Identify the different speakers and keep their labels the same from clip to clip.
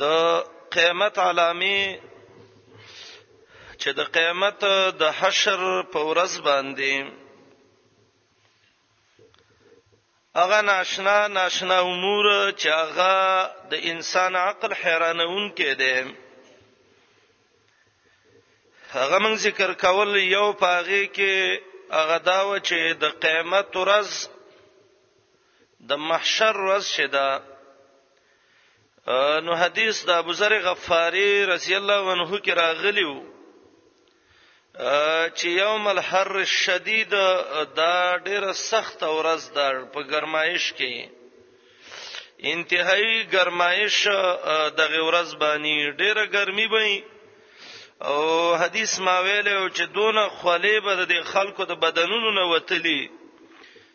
Speaker 1: د قیامت علامه چې د قیامت د حشر په ورځ باندې هغه ناشنا ناشنا امور چې هغه د انسان عقل حیرانون کې دي هغه موږ ذکر کول یو پاغه کې هغه داو چې د قیامت ورځ د محشر ورځ چې دا نو حدیث د ابو ذر غفاری رضی الله عنه کې راغلی وو چې یوم الحر الشدید دا ډیره سخت ورځ ده په گرمایش کې انتهایی گرمایش دغه ورځ باندې ډیره ګرمي وي او حدیث ما ویلو چې دونه خلیبه د خلکو د بدنونو نه وتلی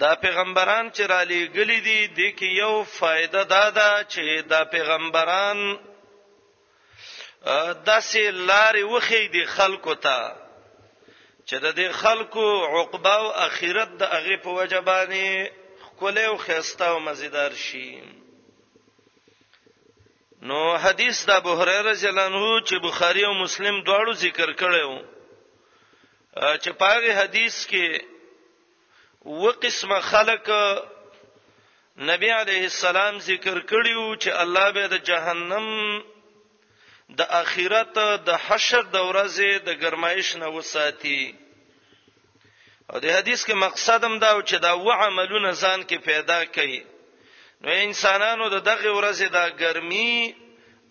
Speaker 1: دا پیغمبران چې را لېږلي دي دې کې یو فائدہ دا ده چې دا پیغمبران داسې لارې وخی دي خلکو ته چې د دې خلکو عقبا او اخرت د هغه په وجبانی خله او خسته او مزیدار شي نو حدیث د ابو هريره رضی الله عنه چې بخاری او مسلم دواړو ذکر کړو چې پاره حدیث کې اووه قسمه خلک نبی علیه السلام ذکر کړي وو چې الله به د جهنم د اخرت د حشر د ورځې د ګرمایش نه وساتي او د حدیث کې مقصد هم دا و چې دا و عملونه ځان کې پیدا کړي نو انسانانو د دغه ورځې دا ګرمي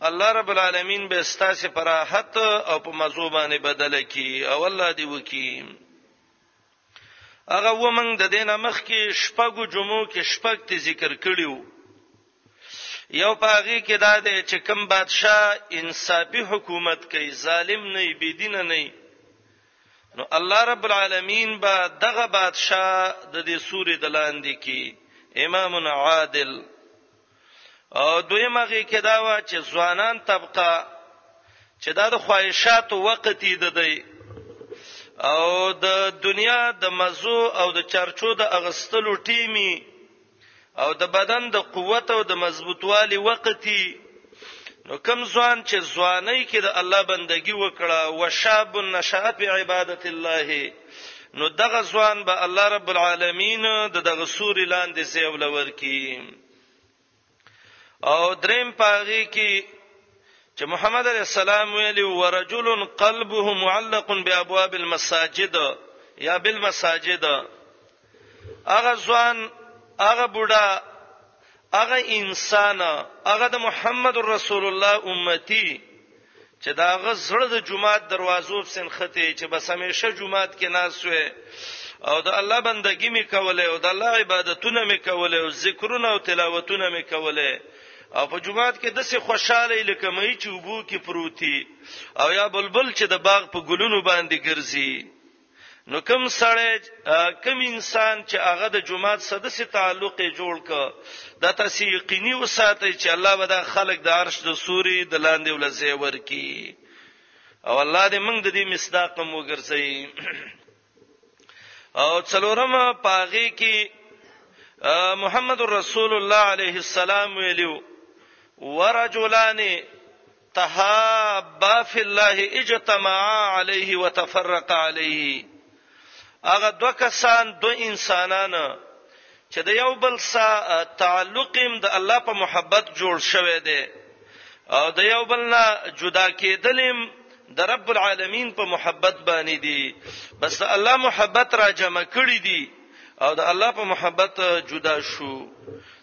Speaker 1: الله رب العالمین به ستاسو پر راحت او په مزو باندې بدل کړي او الله دی وکي هغه و موږ د دې نه مخکې شپږو جمعو کې شپږ ته ذکر کړی وو یو پاغي کې دا دی چې کوم بادشاه انصافي حکومت کوي ظالم نه وي بيدینه نه وي نو الله رب العالمین با دغه بادشاه د دې سورې دلاندې کې امام عادل او دویمه غي کې دا وا چې ځوانان طبقه چې دا د خواهشاتو وخت دی د دی او د دنیا د مزو او د چرچو د اغستلو ټیمی او د بدن د قوت او د مضبوطوالي وقتی نو کم ځوان چې ځواني کې د الله بندگی وکړه وشاب النشات بعبادت الله نو دغه ځوان به الله رب العالمین د دغه سوري لاندې زیول ورکی او دریم پاغي کې چې محمد علی السلام ویلی ورجل قلبه معلق بابواب المساجد یا بالمساجد هغه ځوان، هغه بوډا، هغه انسان، هغه د محمد رسول الله امتی چې د هغه زړه د جومات دروازو پسې نښتی چې بس همیشه جومات کې ناست وی او د الله بندګی می کوله او د الله عبادتونه می کوله او ذکرونه او تلاوتونه می کوله او په جمعات کې د څه خوشاله لکه مې چې وبو کې پروتي او یا بلبل چې د باغ په ګلونو باندې ګرځي نو کوم سړی کوم انسان چې هغه د جماعت سره د سي تعلق جوړ ک دا تاسو یقیني وساتئ چې الله به دا خلق د عرش د سوري د لاندې ولزه ورکی او الله دې موږ د دې مصداق مو ګرځي او څلورم پاغي کې محمد رسول الله عليه السلام ویلو ورجلان تحابا فی الله اجتمعا علیه وتفرقا علیه هغه دوه کسان دوه انسانان چې د یو بل سره تعلق هم د الله په محبت جوړ شوی دی او د یو بل نه جدا کېدلم د رب العالمین په محبت باندې دي بس الله محبت را جمع کړی دي او د الله په محبت جدا شو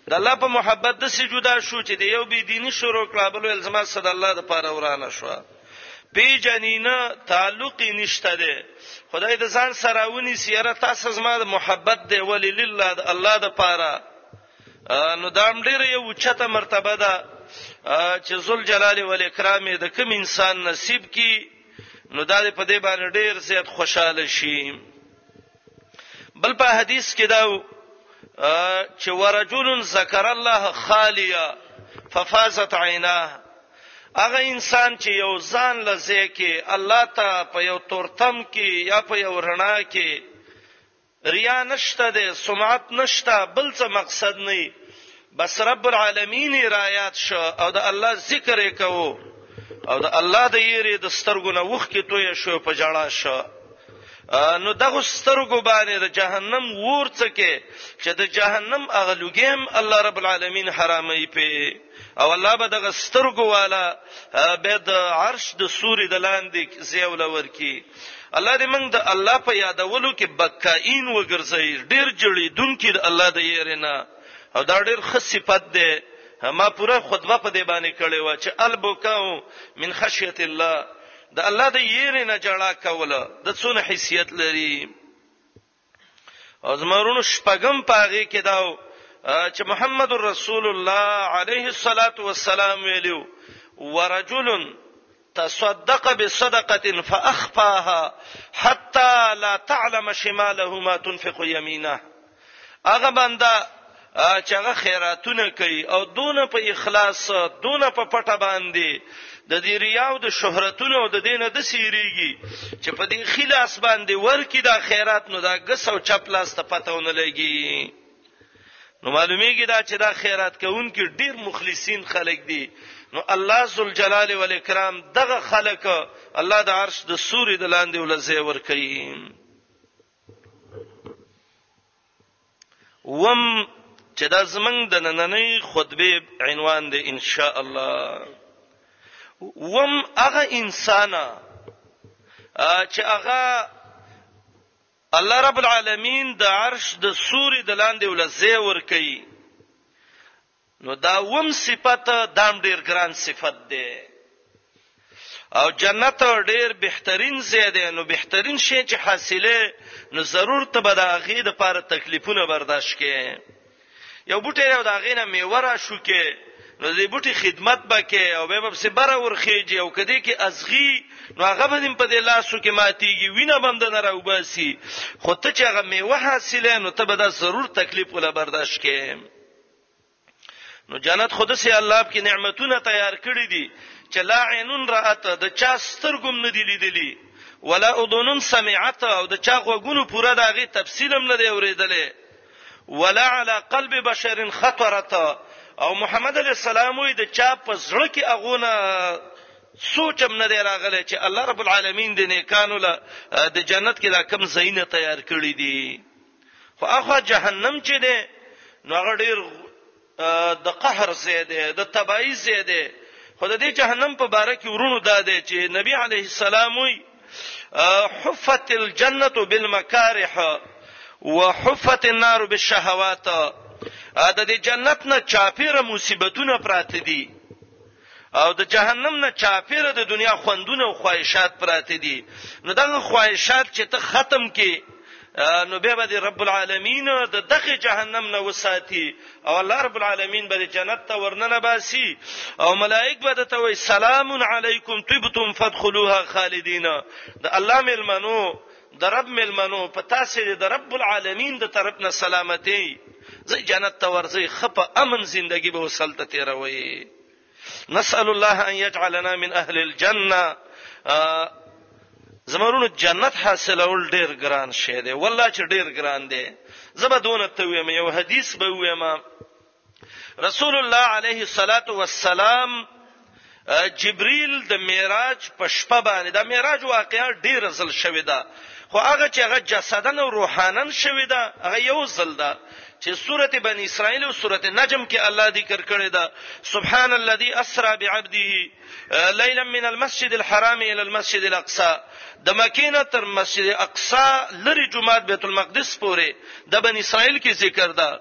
Speaker 1: د الله په محبت د سي جدا شو چې د یو بی دیني شروع کړه بل ول زما صد الله د پاره ورانه شو پی جنینه تعلق نشته ده خدای د ځان سراونی سیره تاسو زما د محبت دی ولی لله د الله د پاره نو دام ډیر یو چته مرتبه ده چې ذل جلال و الاکرام د کوم انسان نصیب کی نو دا په دې باندې ډیر زیات خوشاله شي بل په حدیث کې دا چې ورجل ذکر الله خالیا ففازت عیناه هغه انسان چې یو ځان لزه کې الله ته په یو تورتم کې یا په یو رڼا کې ریا نشته ده سمعت نشته بل څه مقصد نه بس رب العالمین یې رایاد شو او د الله ذکر یې کوو او د الله د یری د سترګو نه وښکې توې شو په جړا شو نو دغه سترګو باندې د جهنم ور څکه چې د جهنم اغلوګیم الله رب العالمین حرامې په او الله به دغه سترګو والا به د عرش د سوري د لاندې زیول ورکی الله دې موږ د الله په یادولو کې بکائین وګرځي ډیر جړې دونکو د الله د یری نه او دا ډېر ښه صفت دی ما پوره خطبه په دې باندې کړې و چې البکاء من خشیت الله د الله د یری نه جړا کوله د څونه حیثیت لري او زمرونو شپغم پاغه کې داو چې محمد رسول الله عليه الصلاه والسلام ویلو ورجل تصدق بصدقه فاخفاها حتى لا تعلم شماله ما تنفق يمينه هغه بنده چې هغه خیراتونه کوي او دونه په اخلاص دونه په پټه باندې د دې ریا او د شهرتونو او د دینه د سیریږي چې په دې خلاص باندې ورکی دا خیرات نو دا غس او چپ لاس ته پته ونه لګي نو معلومیږي دا چې دا خیرات کوونکي ډیر مخلصین خلک دي نو الله ذوالجلال والاکرام دغه خلک الله د عرش د سوري د لاندې ولزه ور کوي وم چې دا زمنګ د نننې خطبه عنوان دی ان شاء الله وم هغه انسان چې هغه الله رب العالمين د عرش د سوري د لاندې ولزه ور کوي نو دا وم صفت دام ډیر ګران صفت دی او جنت ډیر بهترین زیاده نو بهترین شی چې حاصله نو ضرور ته به د هغه د پاره تکلیفونه برداشت کې یو بوټی دی او د هغې نه میوه راشوکې نو دې بوټي خدمت بکې او به په سبره ورخېږي او کدی کې ازغي نو هغه به په دې لاسو کې ماتيږي وینه بم د نه راوباسي خو ته چې هغه میوه حاصله نو ته به دا ضرور تکلیف ولا برداشت کې نو جنت خود سي الله په نعمتونه تیار کړی دي چې لا عینون رات د چا سترګم نه دی لیدلی ولا اذنن سمعت او د چا غوګونو پوره داغه تفصیلم نه دی اوریدلې ولا علی قلب بشر خطرت او محمد علیه السلام وی د چا په زړه کې اغونه سوچ هم نه دی راغلی چې الله رب العالمین د نیکانو له د جنت کې دا کم زینه تیار کړی دی خو اخو جهنم چې دی نو هغه ډیر د قهر ځای دی د تباہی ځای دی خو د دې جهنم په باره کې ورونو دا دی چې نبی علیه السلام وی حفت الجنه بالمکارح وحفت النار بالشهوات د دې جنت نه چاپیره مصیبتونه پراته دي او د جهنم نه چاپیره د دنیا خوندونه او خواهشات پراته دي نو دغه خواهشات چې ته ختم کې نو به به رب العالمین د دغه جهنم نه وساتي او الله رب العالمین به جنت ته ورننه باسي او ملائک به ته وي سلام علیکم طبتم فادخلوها خالدین د الله ملمنو د رب مېلمنو! په تاسې دې د رب العالمين د طرف نه سلامتي وي، ځئ جنت ته ورځئ، ښه په امن زندګي به اوس هلته تېروئ. نسأل الله ان يجعلنا من اهل الجنة زما وروڼو جنت حاصلول ډېر ګران شی دی، والله چې ډېر ګران دی. زه به دونه ته ووایم، یو حدیث به ووایم. رسول الله عليه الصلاه والسلام جبريل د معراج په شپه باندې د معراج واقعا ډیر ځل شوې ده خو هغه چې هغه جسدن او روحانن شوې ده هغه یو ځل ده چې سورته بنی اسرائیل او سورته نجم کې الله ذکر کړی دا سبحان الذي اسرا بعبده ليلا من المسجد الحرام الى المسجد الاقصى د مکینه تر مسجد اقصا لری جمعه بیت المقدس پورې د بنی اسرائیل کې ذکر ده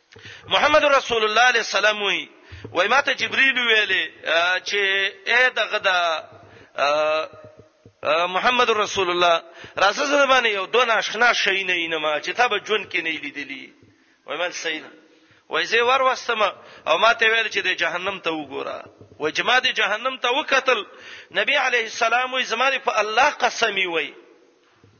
Speaker 1: محمد رسول الله علیه السلام وی وای ماته جبرئیل ویلې چې اے دغه دا محمد رسول الله راځه زه باندې یو دوه ناشنا شي نه نه ما چې تا به جون کې نه لیدلی وای مال سید وای زه ور واستم او ما ته ویل چې د جهنم ته وګوره و چې ما د جهنم ته وکتل نبی علیه السلام وای زماري په الله قسمی وای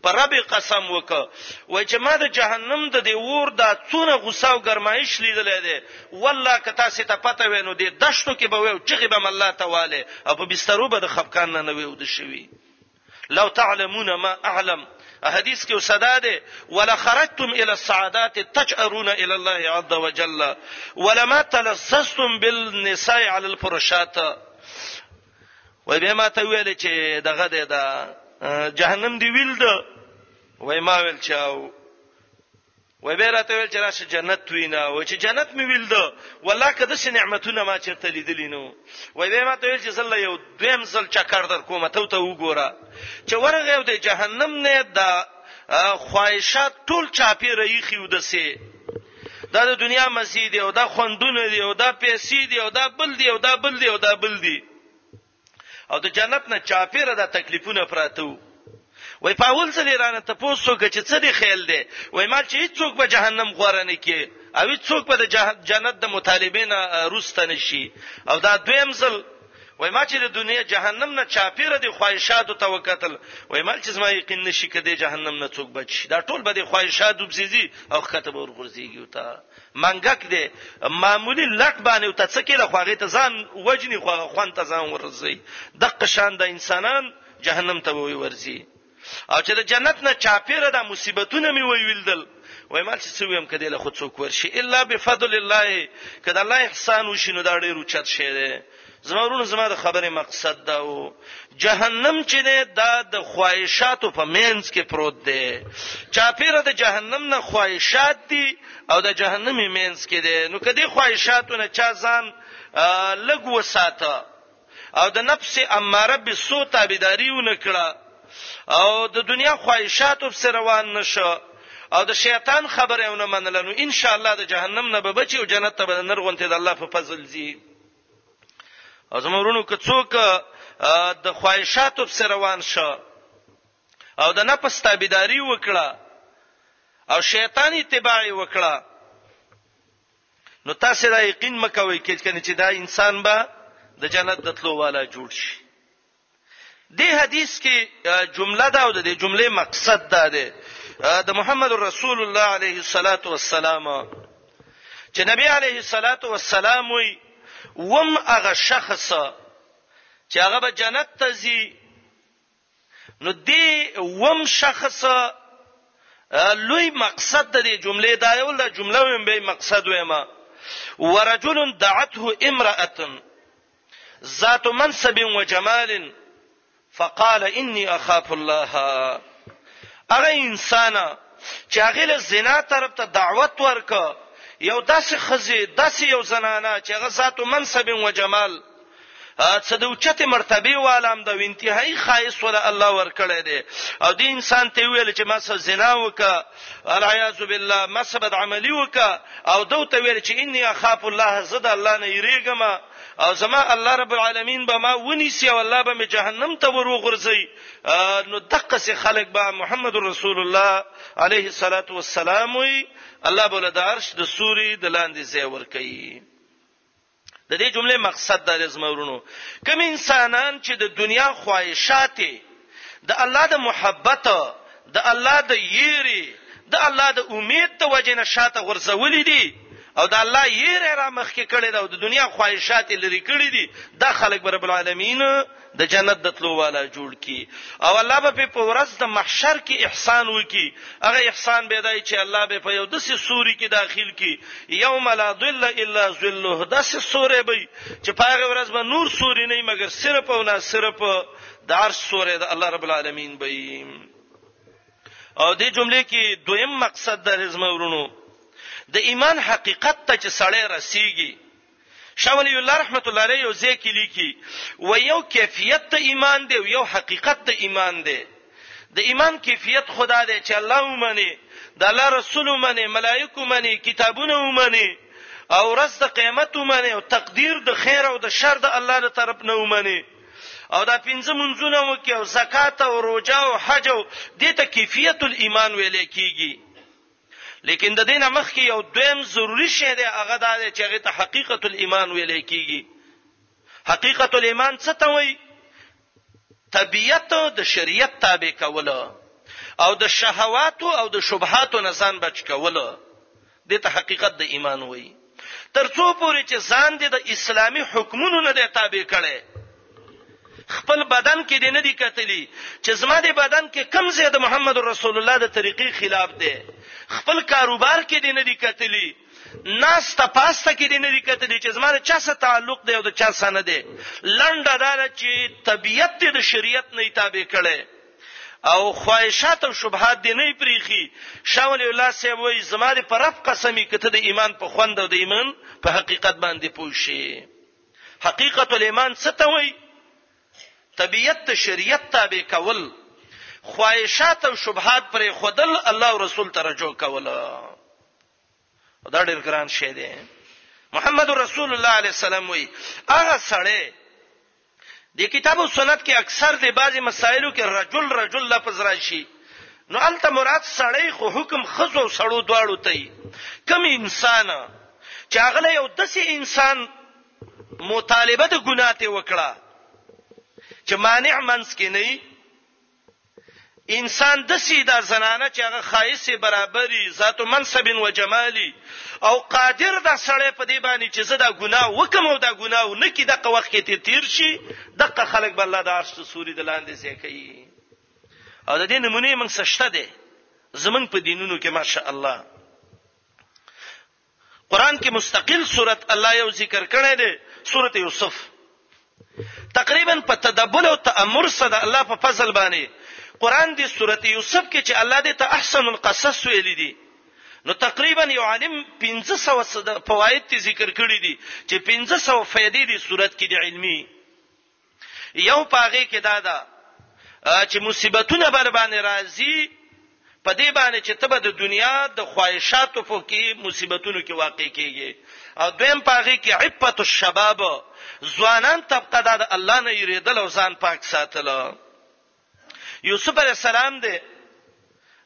Speaker 1: په رب یې قسم وکړ، وایي چې ما د جهنم د دې اور دا څونه غوسه او ګرمایش لیدلی دی، والله که تاسې ته پته وای نو دې دښتو کې به وای او چغې به مې الله ته والې او په بسترو به د خپګان نه نه وای اوده شوي. لو تعلمون ما اعلم حدیث کې صدا ده ولخرجتم الى السعادات تجأرون الى الله عز وجل ولما تلذذتم بالنساء على الفرشات وای به ما ته ویل چې دغه دی دا جهنم دی ویل ده وای ما ویل چې او وای به راته ویل چې راشه جنت وینا و چې جنت می ویل ده والله کده سه نعمتونه ما چرته لیدلی نو وای به ما ته ویل چې زله یو دویم ځل چکر در کومه ته ته وګوره چې ورغه یو د جهنم نه دا خواهشات ټول چاپی رہی خو دسه دا د دنیا مزي دی او دا خوندونه دی او دا پیسې دی او دا بل دی او دا بل دی او دا بل دی او د جنت نه چاپیره د تکلیفونه پراته وو وای په اول ځل ایران ته پوسو کې چې څه دی خیال دی وای ما چې هیڅوک به جهنم غواره نه کی او هیڅوک به د جنت د مطالبه نه روسته نشي او دا دویم ځل وای ما چې د دنیا جهنم نه چاپیره دی خواهشاتو ته وکتل وای مال چې زما یقین نشي کده جهنم نه څوک بچ شي دا ټول به د خواهشاتو بزیزي او خطه به ورغورځيږي او تا منګک دی معمولی لټ باندې او ته څه کې له خواغه ته ځان وجني خو خوان ته ځان ورځي د قشان د انسانان جهنم ته وي ورځي او چې د جنت نه چاپیره د مصیبتونه مې ویلدل وای ما چې څه ویم کدی له خود څوک ورشي الا بفضل الله کدا الله احسان وشي نو دا ډیر اوچت شي دی زمورونه زما د خبرې مقصد دا و جهنم چې نه دا د خواهشاتو په مینس کې پروت دی چاپیره د جهنم نه خواهشات دي او د جهنمي مینس کې دی نو کدی خواهشاتو نه چا ځان لګ وساته او د نفس اماره بالسوء تابعداري ونه کړه او د دنیا خواهشاتو پسې روان نه شو او د شیطان خبره یې ونه منله نو ان شاء الله د جهنم نه به بچي او جنت ته به د نر غونته د الله په فضل ځي او زمورونو که څوک د خواهشاتو پسې روان شو او د نفس تابعداري وکړه او شیطان اتباع وکړه نو تاسو دا یقین مکوئ کله چې دا انسان به د جنت د تلو والا جوړ شي دې حدیث کې جمله دا او د دې جملې مقصد دا دی د محمد رسول الله علیه الصلاۃ والسلام چې نبی علیه الصلاۃ والسلام وي وم هغه شخص چې هغه به جنت ته ځي نو دې وم شخص لوی مقصد د دې جملې دا یو دا جمله ویم به مقصد ویم ورجل دعته امرأه ذات منصب وجمال فقال اني اخاف الله اغه انسان چې هغه له زنا طرف ته دعوت ورک یو داسې خزي داسې یو زنانه چې هغه ذات منصب او جمال څه د اوچتې مرتبې والا هم د انتهایی خایس ولا الله ورکړی دی او دې انسان ته ویل چې ما سره زنا وکا العیاذ بالله ما سره بد عملی وکا او دو ته ویل چې انی اخاف الله زد الله نه یریګم او زما الله رب العالمین به ما ونیسی او الله به می جهنم ته وروغورځي نو دقه سي خلق به محمد رسول الله عليه الصلاه والسلام وي الله بوله د عرش د سوري د لاندې ځای ور کوي د دې جملې مقصد دا دی زما ورونو کوم انسانان چې د دنیا خواهشات د الله د محبت د الله د یری د الله د امید ته وجه نشاته غرزولې دي او د الله یې را مخکې کړی دا د دنیا خواهشات لري کړی دي د خلک رب العالمین د جنت د تلو والا جوړ کړي او الله به په په ورځ د محشر کې احسان وکړي هغه احسان به دای چې الله به په یو دسې سوري کې داخل کړي یوم لا ظل الا ظله داسې سورې به چې په هغه ورځ به نور سوري نه مګر صرف او نه صرف د عرش سورې د الله رب العالمین به او دې جملې کې دویم مقصد د رزم ورونو د ایمان حقیقت ته چې سړی رسیږي شاه ولي الله رحمت الله علیه یو ځای کې لیکي و یو کیفیت ته ایمان دی او یو حقیقت ته ایمان دی د ایمان کیفیت خدا دی چې الله ومني د الله رسول ومني ملائکه ومني کتابونه ومني او ورځ د قیامت ومني او تقدیر د خیر او د شر د الله له طرف نه ومني او دا پنځه منځونه وکي او زکات او روزه او حج او دته کیفیت الایمان ویل کیږي لیکن د دې نه مخکې یو دویم ضروري شی دی هغه دا دی چې هغه ته حقیقت الایمان ویل کیږي حقیقت الایمان څه ته وایي طبیعت د شریعت تابع کول او د شهوات او د شبهات نه ځان بچ کول د ته حقیقت د ایمان وایي تر څو پورې چې ځان دې د اسلامي حکمونو نه دی تابع کړی، خپل بدن کې دې نه دي کتلي چې زما دې بدن کې کوم ځای د محمد رسول الله د طریقې خلاف دی، خپل کاروبار کې دې نه دي کتلي، ناسته پاسته کې دې نه دي کتلي چې زما د چا سره تعلق دی او د چا سره نه دی. لنډه دا ده چې طبیعت دې د شریعت نه تابع کړی. او خواهشات او شبهات دې نه وي پرېښي. شاه ولي الله صاحب وايي، زما دې په رب قسم وي که ته د ایمان په خوند او د ایمان په حقیقت باندې پوه شې. حقیقت الایمان څه ته وايي؟ طبیعت د شریعت تابع کول، خواهشات او شبهات پرې خودل، الله او رسول ته رجوع کول. دا ډېر ګران شی دی. محمد رسول الله علیه السلام وی هغه سړی دې کتاب او سنت کې اکثر دې بعضې مسائلو کې رجل رجل لفظ راشي نو هلته مراد سړی خو حکم خزو او سړو دواړو ته یي کوم انسان چې هغه له یو دسې انسان مطالبه د ګناه ته وکړه چې مانع منس کې نه انسان دسي دا زنانه چي هغه خایسې برابري ذات منصب و جمالي او قادر دا سړی په دې باندي چي زه دا ګناه وکم او دا ګناه ونه کي دقه وخت کي تي تیر شي دقه خلک به الله د عرش د سوري د لاندي ځای کوي او د دې نمونې موږ سره شته دي زمونږ په دینونو کې ماشاءالله قرآن کې مستقل سورت الله یو ذکر کړی دی سورت یوسف تقریبا په تدبر او تأمر سره د الله په فضل باندې قرآن دی سورت یوسف کې چې الله دې ته احسن القصص ویلي دي نو تقریبا یو عالم 1500 فواید ذکر کړی دي چې 1500 فائدې دي صورت کې دي علمي یو په هغې کې دا ده چې مصیبتونه به درباندې راځي، په دې باندې چې ته به د دنیا د خواهشاتو په کې مصیبتونو کې واقع کېږي او دویم په هغې کې عفت الشباب ځوانان طبقه ده د الله نه یریدل او ځان پاک ساتل. یوسف علیه السلام دی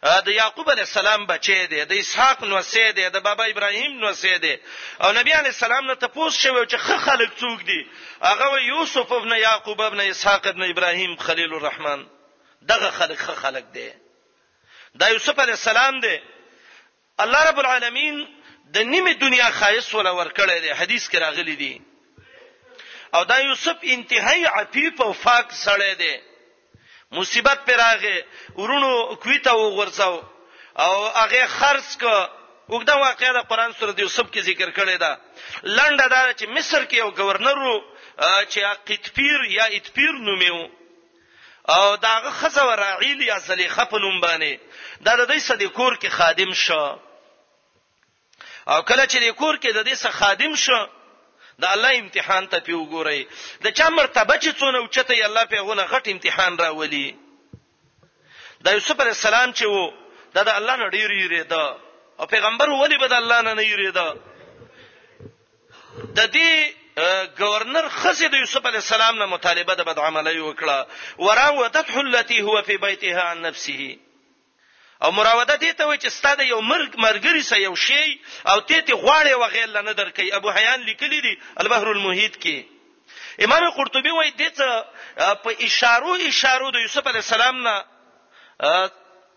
Speaker 1: د یعقوب علی السلام بچی دی د اسحاق نو سه دی د بابا ابراهیم نو سه دی او نبی علی السلام نه تپوس شوی چې خه خلک څوک دی هغه یوسف ابن یعقوب ابن اسحاق ابن ابراهیم خلیل الرحمن دغه خلک خه خلک دی دا یوسف علی السلام دی الله رب العالمين د نيمې دنيا ښايست وله ورکړی دی، حديث کې راغلي دي، او دا يوسف انتهايي عفيف او فاک سړی دی، مصيبت پرې راغی، وروڼو کوی ته وغورځاو او هغه خرڅ کړ، اوږده واقعه ده قرآن سورة يوسف کې ذکر کړې ده، لنډه دا ده چې مصر کې يو ګورنر و چې اقيتپير يا ايتپير نومې و، او دا غ خزه وراعیل یا زلیخه په نوم باندې دا د دې سدي کور کې خادم شو او کله چې د کور کې د دې سره خادم شو د الله امتحان ته پیو ګورئ د چا مرتبه چې څونه اوچته ی الله په غونه غټ امتحان راولي د یوسف علی السلام چې وو دا د الله نه ډیر یریدا او پیغمبر ولی به د الله نه نه یریدا د دې ګورنر خزې د یوسف علی السلام نه مطالبه د بدعملۍ وکړه وراودته التي هو في بيتها عن نفسه او مراوده دي ته وای چې ستاده یو مرګ مرګري سه یو شی او ته ته غواړي وغیل نه درکې ابو حیان لیکلی دی البحر المحیط کې امام قرطبي وای دته په اشارو اشارو د یوسف علی السلام نه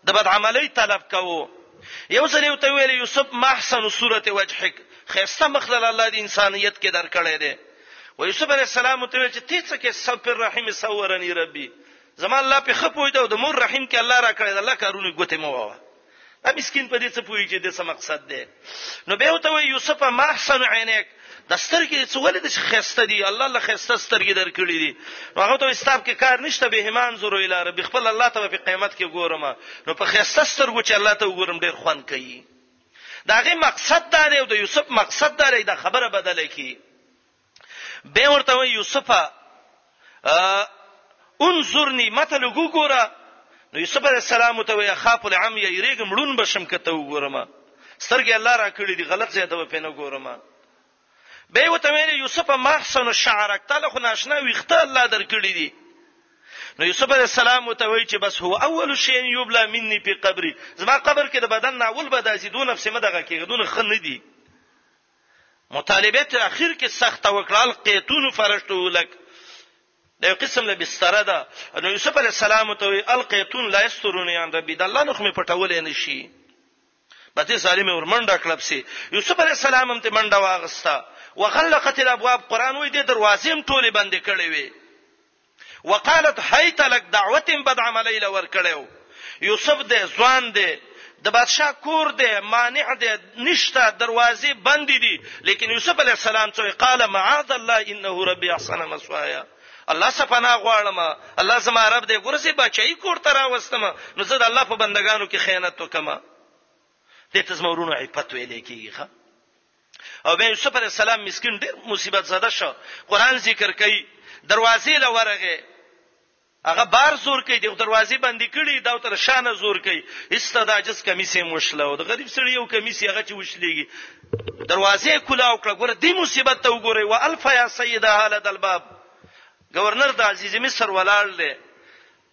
Speaker 1: د بدعملۍ طلب کوو یو ځل یو ته ویل یوسف محسن صورت وجهک خسته مخلل الله دې انسانیت کې درکړې ده و یوسف علی السلام ته ویل چې تی څه کې صبر رحیم صورنی ربي زما الله په خپوی دا د مور رحیم کې الله را کړې ده الله کارونه ګوتې مو واه دا مسکین په دې څه پوي چې د څه مقصد دی نو به وته وي یوسف ما احسن عینک د سترګې څه ولې د خسته دي الله الله خسته سترګې درکړي دي نو هغه ته استاب کې کار نشته به همان زرو اله رب خپل الله ته په قیامت کې ګورم نو په خسته سترګو چې الله ته وګورم ډیر خوان کوي داغه مقصد دا دی او د یوسف مقصد دا دی دا خبره بدله کی بیا ورته وایي، یوسفه! انظرني، ما ته لږ وګوره. نو یوسف علیه السلام ورته وایي، اخاف العمي، یریږم ړوند به شم که ته وګورم. سترګې الله راکړي دي، غلط ځای ته به پرې نه ګورم. بیا یې ورته ویلي، یوسفه! ما احسن شعرک، تا له خو ناشنا ویښته الله درکړي دي. نو یوسف علیه السلام ورته وایي چې بس هو اول شی یبلا مني په قبري، زما قبر کې د بدن نه اول به داسې دو نفس مه دغه کېږي، دونه ښه نه دي. مطالبه تر اخیر کې سخته وکړه، القیتون فرشته لک دا یو قسم له بستره ده نو یوسف علی السلام ته وی القیتون لا یسترونی عن ربی د الله نخمه پټولې نشي بده ظالم ورمنډه کړب سي یوسف علی السلام هم ته منډه واغستا وغلقت الابواب قران وې د دروازې هم ټوله بندې کړې وي وقالت هيت لک دعوت بد عملی له ورکړی او یوسف دی ځوان دی د بادشاه کور دی مانع دی نشته دروازې بندې دي لیکن یوسف علی السلام څو قال معاذ الله انه ربي احسن مسوایا الله سپنا غواړم الله زما رب دې ګورسي بچي کور ته راوستم نو زه د الله په بندگانو کې خیانت وکم دې تزمورونو عفت ویلې کیږي ښا او بیا یوسف علی السلام مسکین ډیر مصیبت زده شو قران ذکر کوي دروازې له ورغه هغه بار زور کوي د دروازې باندې کړي دا تر شانه زور کوي استدا جس کمیسه مشله او د غریب سړی یو کمیسه هغه چې وشلېږي دروازې کولا او کړه ګوره دې مصیبت ته وګوره وا الف یا سیدا هل دلباب گورنر د عزیز مصر ولاړ دی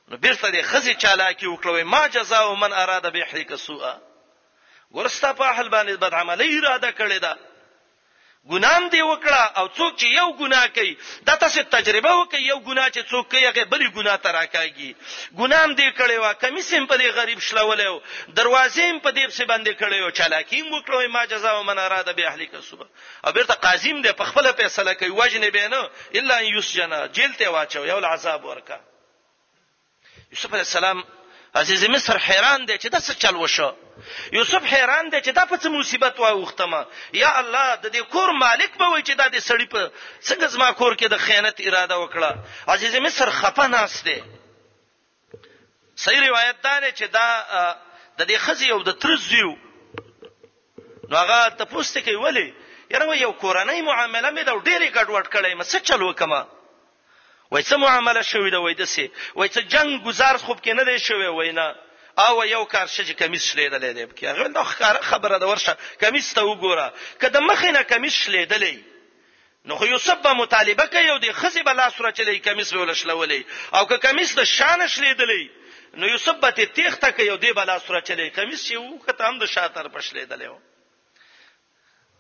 Speaker 1: نو بیرته د خزي چالاکی وکړوي ما جزاء من اراده به حق سوء ورستا په اهل باندې بد عملی اراده کړې ده ګنام دی وکړه او څوک چې یو ګناه کوي دا تاسو تجربه وکړي یو ګناه چې څوک کوي هغه بلی ګناه ته راکاږي ګنام دی کړي وا کمی سیم په دې غریب شلولې او دروازې هم په دې په باندې کړي او چالاکی هم وکړو ما جزاء من اراده به اهلی کسبه او بیرته قاضیم دی په خپل فیصله کوي وجنه بینه الا یسجنا جیل ته واچو یو عذاب ورکا یوسف علیه السلام عزیز مصر حیران دی چې دا څه چل وشو یوسف حیران دی چې دا په څه مصیبت واوختم یا الله د دې کور مالک به وي چې دا د سړی په څنګه زما کور کې د خیانت اراده وکړه عزیز مصر خپه ناس دی صحیح روایت دا نه چې دا د دې خزي او د تر زیو نو هغه ته پوښتنه کوي ولی یره یو کورنۍ معامله مې دا ډېری ګډوډ کړې مې څه چل وکم وای څه معامله شوی ده وای دسې وای څه جنګ ګزار خو پکې نه دی شوی وای نه او یو کار شې چې کمیس شلیدلې دی پکې هغه نو ښکاره خبره ده ورشه کمیس ته وګوره که د مخې نه کمیس شلیدلې نو خو یوسف به مطالبه کوي او د خزي به لاس راچلې کمیس به ولشلولې او که کمیس د شان شلیدلې نو یوسف به ته تیخته کوي او دی به لاس راچلې کمیس یو کته هم د شاتر پښلیدلې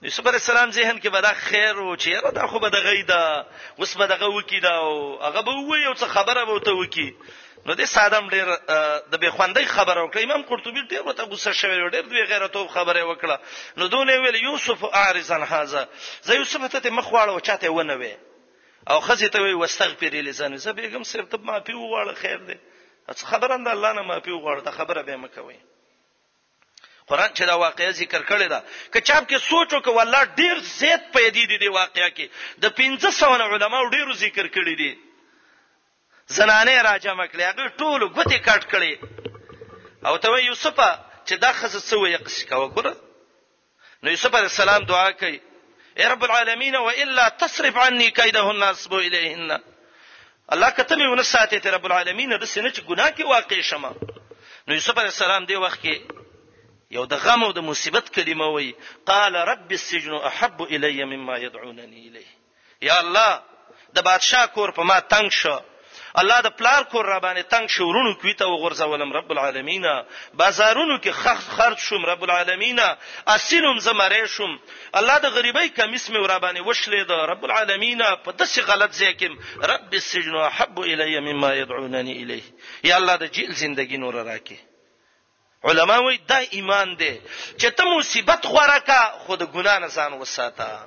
Speaker 1: یوسف علیه السلام ذهن کې به دا خیر و چې یاره دا خو به دغه دا اوس به دغه وکی دا او هغه به وې یو څه خبره به وته وکی نو د سادم ډیر د به خوندې خبره وکړه امام قرطبي ډیر وته غوسه شوی ډیر دوی غیرتو خبره وکړه نو دونه ویل یوسف اعرضن هاذا زه یوسف ته مخ واړو چاته ونه وې او خزه ته وی واستغفر لزن زه بیګم سر ته معافي وغواړه خیر دی خبره اند الله نه معافي وغواړه خبره به مکوي قران چې دا واقعي ذکر کړی دا که چاپ کې سوچو کې والله ډیر زیات پیدې دي د واقعیا کې د 1500 علماو ډیرو ذکر کړی دي زنانه راجم کړي هغه ټول غوتی کټ کړي او ته یوسف چې دا خزه څه وې قصې کا وکړه نو یوسف علیه السلام دعا کوي اے رب العالمین والا تصرف عني كيدهن اصب اليهن الله کته مې ونه ساتي ته رب العالمین د سینې چې ګناه کې واقع شمه نو یوسف علی السلام دی وخت کې یو د غم او د مصیبت کلمه وای قال رب السجن احب الی مما يدعونني الیه یا الله د بادشاه کور په ما تنګ شو الله د پلار کور را باندې تنګ شو ورونو کوي ته وغورځولم رب العالمین بازارونو کې خخ خرج شوم رب العالمین اسینم زمره شوم الله د غریبۍ کمیس مې ور باندې وشلې ده رب العالمین په داسې غلط ځای کې رب السجن احب الی مما يدعونني الیه یا الله د جیل زندگی نور راکې علما وای دا ایمان دی چې ته مصیبت غوړه کا خود ګنا نه ځان وساته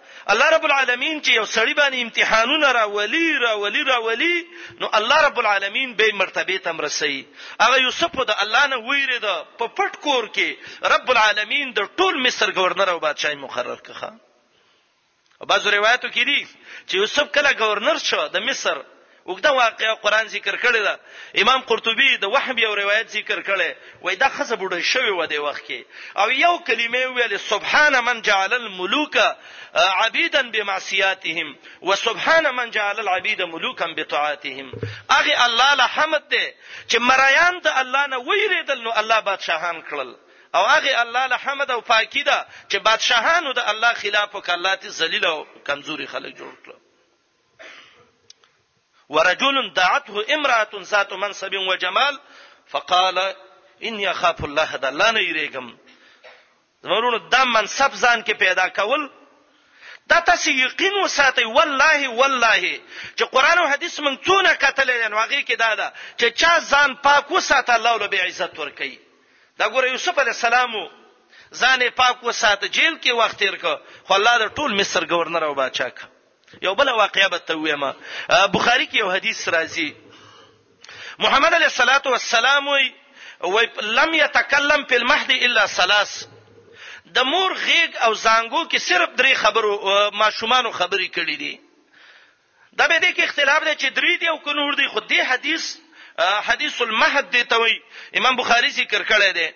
Speaker 1: الله رب العالمین چې یو سړی باندې امتحانونه راولي راولي راولي نو الله رب العالمین به مرتبه تم رسي هغه یوسف د الله نه ویری ده په پټ کور کې رب العالمین د ټول مصر گورنر او بادشاہي مقرر کړه بعضو روایتو کې دي چې یوسف کله گورنر شو د مصر اوږده واقعه قرآن ذکر کړې ده. امام قرطبي د وهب یو روایت ذکر کړی، وايي دا ښځه بوډۍ شوې وه دې وخت کې او یو کلمه یې وویلې، سبحان من جعل الملوک عبیدا بمعصیاتهم وسبحان من جعل العبید ملوکا بطاعتهم هغه الله له حمد دی چې مریان د الله نه ویریدل نو الله بادشاهان کړل او هغه الله له حمد او پاکی ده چې بادشاهانو د الله خلاف وکړه الله ته ذلیل او کمزوري خلک جوړ کړل ورجل دعته امرأة ذات منصب وجمال فقال اني اخاف الله د الله نه یریږم زمرونو دا منصب ځان کې پیدا کول دا تاسو یقین وساتئ والله والله چې قران او حدیث موږ څونه کتل دي نو هغه کې دا ده چې چا ځان پاک وساته الله له به عزت ورکړي دا ګوره یوسف علی السلام ځان پاک وساته جیل کې وخت تیر کړ خو الله د ټول مصر گورنر او بادشاہ یو بل واقعیا به ته ویم بخاری کې یو حدیث راځي محمد علیه الصلاۃ والسلام وی وی لم يتكلم في المهد الا ثلاث د مور غیګ او زنګو کې صرف درې خبرو ماشومان خبرې کړې دي دا به دې کې اختلاف دی چې درې دی او کنور دی خو دې حدیث حدیث المهد دی ته وی امام بخاری ذکر کړی دی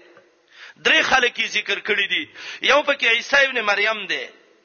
Speaker 1: درې خلک ذکر کړی دي یو پکې عیسی ابن مریم دی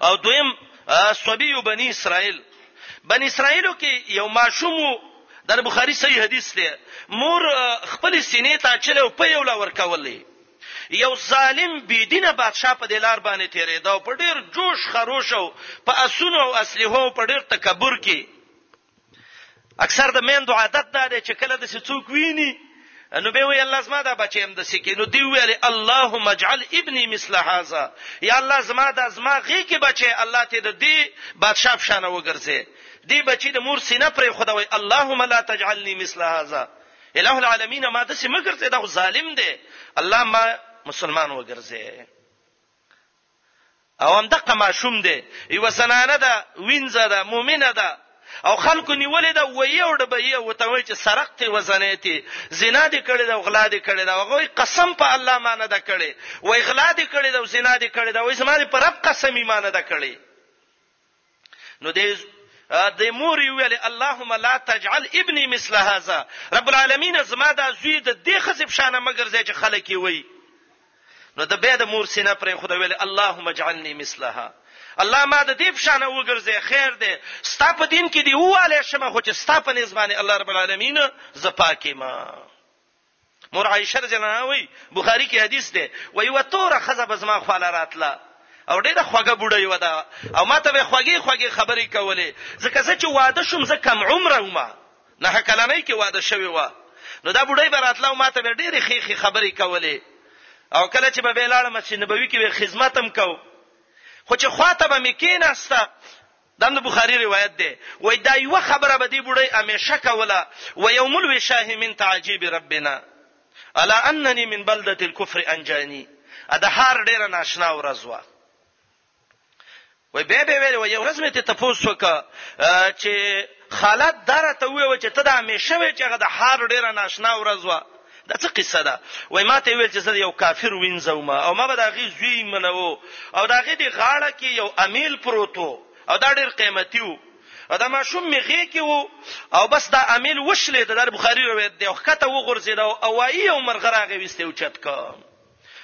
Speaker 1: او دویم صبی بنی اسرائیل بنی اسرائیلو کې یو ماشوم در بخاری صحیح حدیث دی مور خپل سینې ته چلو په یو لا ورکولې یو ظالم بيدینه بادشاه په دلار باندې تیرې دا په ډیر جوش خروش او په اسونو او اسلحو په ډیر تکبر کې اکثر د میندو عادت دا دی چې کله د څوک ویني نو به وی الله زما دا بچی هم د سکی نو دی ویل اللهم اجعل ابني مثل هذا یا الله زما دا زما غي کې بچی الله ته د دې بادشاہ شانه وګرځي دی بچی د مور سینه پر خدای اللهم لا تجعلني مثل هذا الہ العالمین ما د سیمه ګرځي دا ظالم دی الله ما مسلمان وګرځي او هم دقه ماشوم دی یو زنانه ده وینځه ده مؤمنه ده او خلکو نیولې ده و یو ډبه یې او ته وای چې سرق ته وزنېتی زنا دې کړې ده او غلا دې کړې ده هغه قسم په الله ما نه ده کړې وای غلا دې کړې ده او زنا دې کړې ده وای زما دې پر رب قسم ایمان ده کړې نو د د مور ویل اللهم لا تجعل ابني مثل هذا رب العالمین زما د زوی د دې خصب شانه مگر زې چې خلک وي نو د به د مور سینه پر خدای ویل اللهم اجعلني مثلها الله ما د دې فشانه وګرځي خیر دی ستا په دین کې دی واله شمه خو چې ستا په نسبانه الله رب العالمین زپاکې ما مور عائشه رضی الله عنها وایي بخاری کې حدیث دی وایي و توره خزه به زما خواله راتله او ډیره خوږه بوډه یو ده او ماته به خوږې خوږې خبرې کولې ځکه زه چې واده شوم زه کم عمره وم نه کلنۍ کې واده شوی و نو دا بوډۍ به راتله او ماته به ډیره خېخې خبرې کولې او کله چې به بلاله مسجد نبوي کې خدمت هم کو خو چې خواته به مې کېناسته دا هم د بخاري روایت دی، وایي دا یوه خبره به دې بوډۍ همېشه کوله، ویوم الوشاح من تعجیب ربنا الا انني من بلدة الکفر انجاني د ښار ډېره ناشنا ورځ وه، وایي بیا به یې ویل، وایي یوه ورځ مې ترې تپوس وکړ چې خاله دا راته ووایه چې ته دا همېشه وایې چې هغه د ښار ډېره ناشنا ورځ وه، دا څه قصه ده وای ما ته ویل چې زه یو کافر وینځوم او ما به دا غي زوی منو او دا غي دی غاړه کې یو امیل پروتو او دا ډیر قیمتي وو او دا ماشوم می غي کې وو او بس دا امیل وشلې د بخاری روایت دی او خته و غورځید او وای یو مرغه راغی وسته او چت کا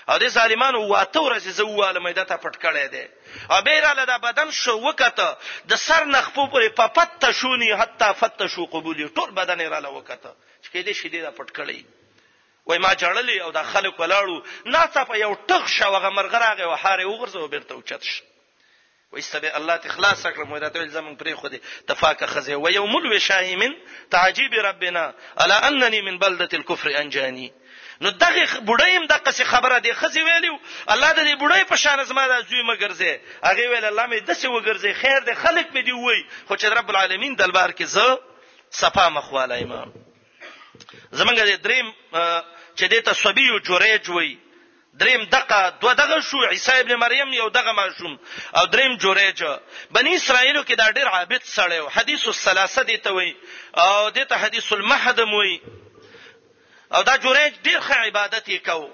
Speaker 1: او دې ظالمانو واته ورځې زه واله مې دته پټ کړی دی او به رااله دا بدن شو وکته د سر نخپو پورې پپت تشونی حتی فتشو قبولی ټول بدن رااله وکته چې کې دې شې دې دا پټ کړی وای ما جړلې او دا خلک ولاړو ناڅاپه یو ټغ شو هغه مرغ راغی او هاره وګرځو بیرته اوچت شو ویسته به الله ته خلاص کړم وای راته ویل زمون پرې خو دې تفاکه خزه و یوم الوشاهی من تعجیب ربنا الا انني من بلده الكفر انجانی نو دغه بډایم د قصې خبره دی خزی ویلو الله د دې بډای په شان زما د زوی مګرځي هغه ویل الله مې دسه وګرځي خیر دې خلق مې دی وای خو چې رب العالمین دلبار کې زه صفا مخواله امام زمونږ د دریم چې د تصبیو جوړې جوړي دریم دقه دوه دغه شو عیسی ابن مریم یو دغه ماشوم او دریم جوریج بنی اسرائیلو کې دا ډیر عابد سړی او حدیث الثلاثه دی ته وی او د ته حدیث المحد موي او دا جوریج ډیر ښه عبادت یې کو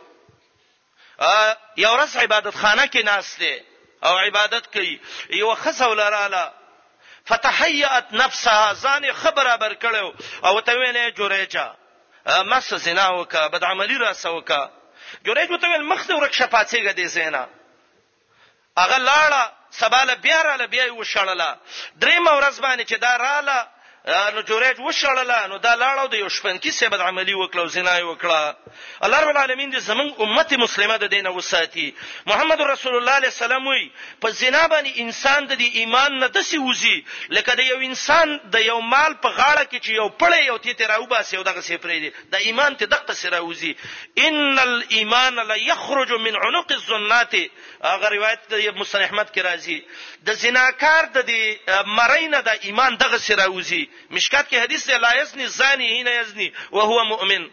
Speaker 1: یو ورځ عبادت خانه کې ناس دی او عبادت کوي یو خصه ولراله فتحیات نفسها ځان خبره بر کړو او ته ویلې جوریجا ما سه زنا وکه بدعملی راسه وکه جریج ورته ویل مخ دې ورک شه پاڅېږه دې ځای نه هغه لاړه سبا له بیا راله بیا یې وشړله درېیمه ورځ باندې چې دا راله نو جوریج وشړله نو دا لاړو د یو شپنکی سه بد عملی وکړو زنا یې وکړه الله رب العالمین دې زمون امت مسلمه د دینه وساتي محمد رسول الله علیه السلام وی په زنا باندې انسان د دې ایمان نه دسې وځي لکه د یو انسان د یو مال په غاړه کې چې یو پړی یو تیته راوباسي او دغه سې پرېږدي د ایمان ته دقه سې راوځي ان الايمان لا يخرج من عنق الظنات هغه روایت د مصنف احمد کې راځي د زناکار د دې مرینه د ایمان دغه سې راوځي مشکات کې حدیث دی لا یزنی زانی هی نه یزنی وهو مؤمن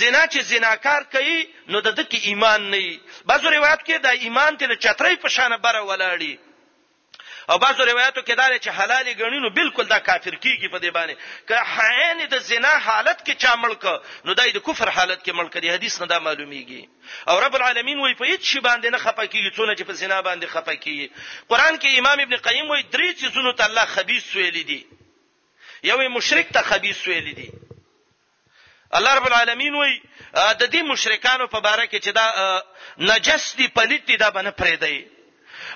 Speaker 1: زنا چې زناکار کوي نو د ده کې ایمان نه وي بعضو روایت کې دا ایمان ته د چترۍ په شان بره ولاړي او بعضو روایتو کې دا چې حلال غنی نو بالکل دا کافر کیږي په دې باندې که حین د زنا حالت کې چا ملک نو دای د کفر حالت کې ملک دی حدیث نه دا معلومیږي او رب العالمین وایي په هیڅ شی باندې نه خپه کیږي څونه چې په زنا باندې خپه کیږي قران کې امام ابن قیم وایي درې چیزونو ته الله خبيث ویل دي یو مشرک ته خبيث ویل دي الله رب العالمين وايي، د دې مشرکانو په باره کې چې دا نجس دي، پليت دي، دا به نه پرېږدئ.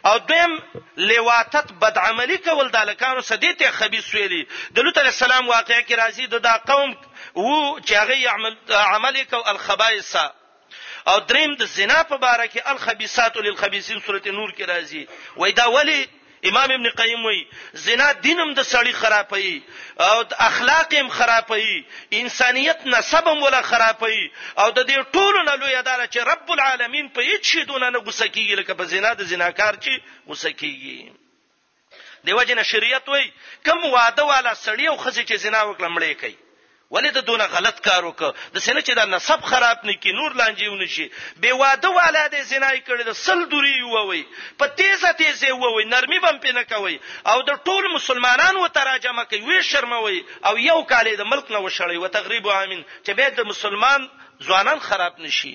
Speaker 1: او دويم، لواطت، بدعملي کول، د هلکانو څخه دې ته يې خبيث ويلي. د لوط عليه السلام واقعه کې راځي، د دا قوم وو چې هغه يې عمل يې کاوه، الخبائث. او دریم د زنا په باره کې الخبیثات للخبیثین سورته نور کې راځي وای دا ولی امام ابن قیم وی زنا دینم د سړی خرابوي او د اخلاق هم خرابوي انسانیت نسب هم ولا خرابوي او د دې ټولو نه لوی اداره چې رب العالمین په هیڅ شي دونه نه غوسه کیږي لکه په زنا د زناکار چې غوسه کیږي دیو جنه شریعت وای کم واده والا سړی او خزی چې زنا وکړه مړې کوي ولې د دونه غلط کار وکړ د سینه چې دا نسب خراب نه کی نور لانجیو نشي بے واده والا د زنای کړي د سل دوری ووي په تیزه تیزه ووي نرمي بم پینه کوي او د ټول مسلمانانو تراجمه کوي وی شرموي او یو کال د ملک نه وشړي و تغریب امین چې به د مسلمان ځوانان خراب نشي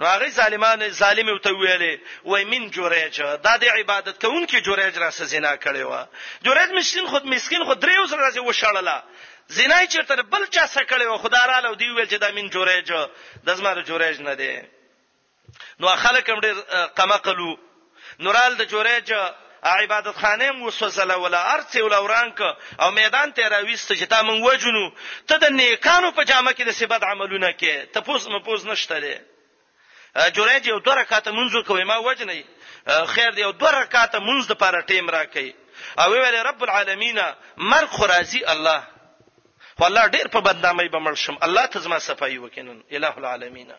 Speaker 1: نو هغه ظالمان ظالم او ته ویلې وای من جوریج دا د عبادت کوونکی جوریج را سره زنا کړي و جوریج مسکین خود مسکین خود دریو سره راځي وشړله زنا یې چرته بل چا سره کړي و خداراله او دی ویل چې دا من جوریج د زما جوریج نه دی نو خلک هم ډېر قمقلو نورال د جورېج عبادت خانه هم وسوځلوله، هر څه یې له وران کړ او میدان ته یې راویست چې تا موږ وژنو، ته د نېکانو په جامه کې داسې بد عملونه کوې، تپوس مپوس نشته دی. جورېج یو دوه رکعته لمونځ وکړ، وایي ما وژنئ، خیر دی یو دوه رکعته لمونځ لپاره ټیم راکړئ او ویې ویل، رب العالمین! مرګ خو راځي الله، خو الله ډېر په بدنامۍ به مړ شم، الله ته زما صفایي وکړه نن، اله العالمین!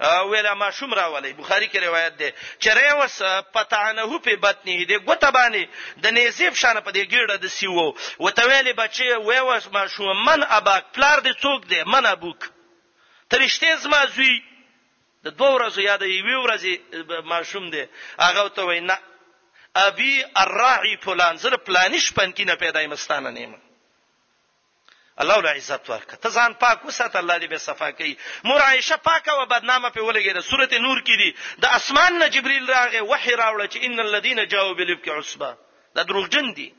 Speaker 1: ویلا ماشوم راولی بخاری کې روایت ده چې ریوس پتعنه په بطنه دې ګوته باندې د نيزيب شان په دې ګیړه د سیو وتویل بچي ویوس ماشوم من اباک پلار دې څوک دی من ابوک ترشته زما زوی د دوه ورځې یا د یوې ورځې ماشوم دی هغه ته وای نه ابي الراعي فلان زر پلانیش پنکینه پیدا مستانه نیمه الله له عزت ورکه ته ځان پاک وسات الله دې به صفا کوي مور عائشه پاکه و بدنامه په ولګیده سورته نور کې دي د اسمان نه جبريل راغی وحي راوړ چې ان الذين جاءوا بالافك عصبه دا دروغجن دي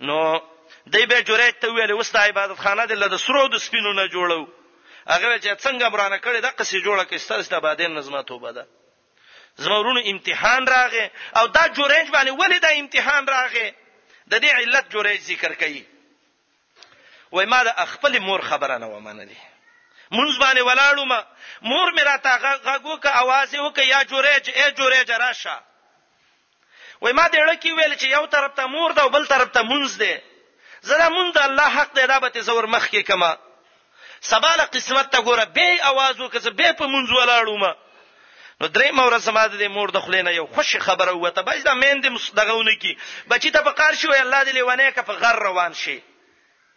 Speaker 1: نو دی به جوړه ته ویل وستا عبادت خانه دې له سرو د سپینو نه جوړو هغه چې څنګه برانه کړي د قصې جوړه کې ستاسو د بادین نظم توبه ده زما ورونو امتحان راغی او دا جوریج باندې ولې دا امتحان راغی د دې علت جوریج ذکر کوي وای ما د خپل مور خبره نه ومنلې مونږ باندې ولاړو ما مور مې راته غاګو که आवाज وکي یا جوریج اے جوریج راشه وایي ما دې ړه کې ویل چې یو طرف ته مور ده او بل طرف ته مونځ دی، زه دا مونځ د الله حق دی دا به تې زه ور مخکې کړم. سبا له قسمت ته ګوره بیا یې اواز وکړ زه بیا په مونځ ولاړ وم، نو درېیمه ورځ زما د دې مور د خولې نه یو خوشې خبره ووته، باید دا میندې مو دغه ونه کړي، بچي ته په قار شي وایي الله دې لېونی کړه په غر روان شې.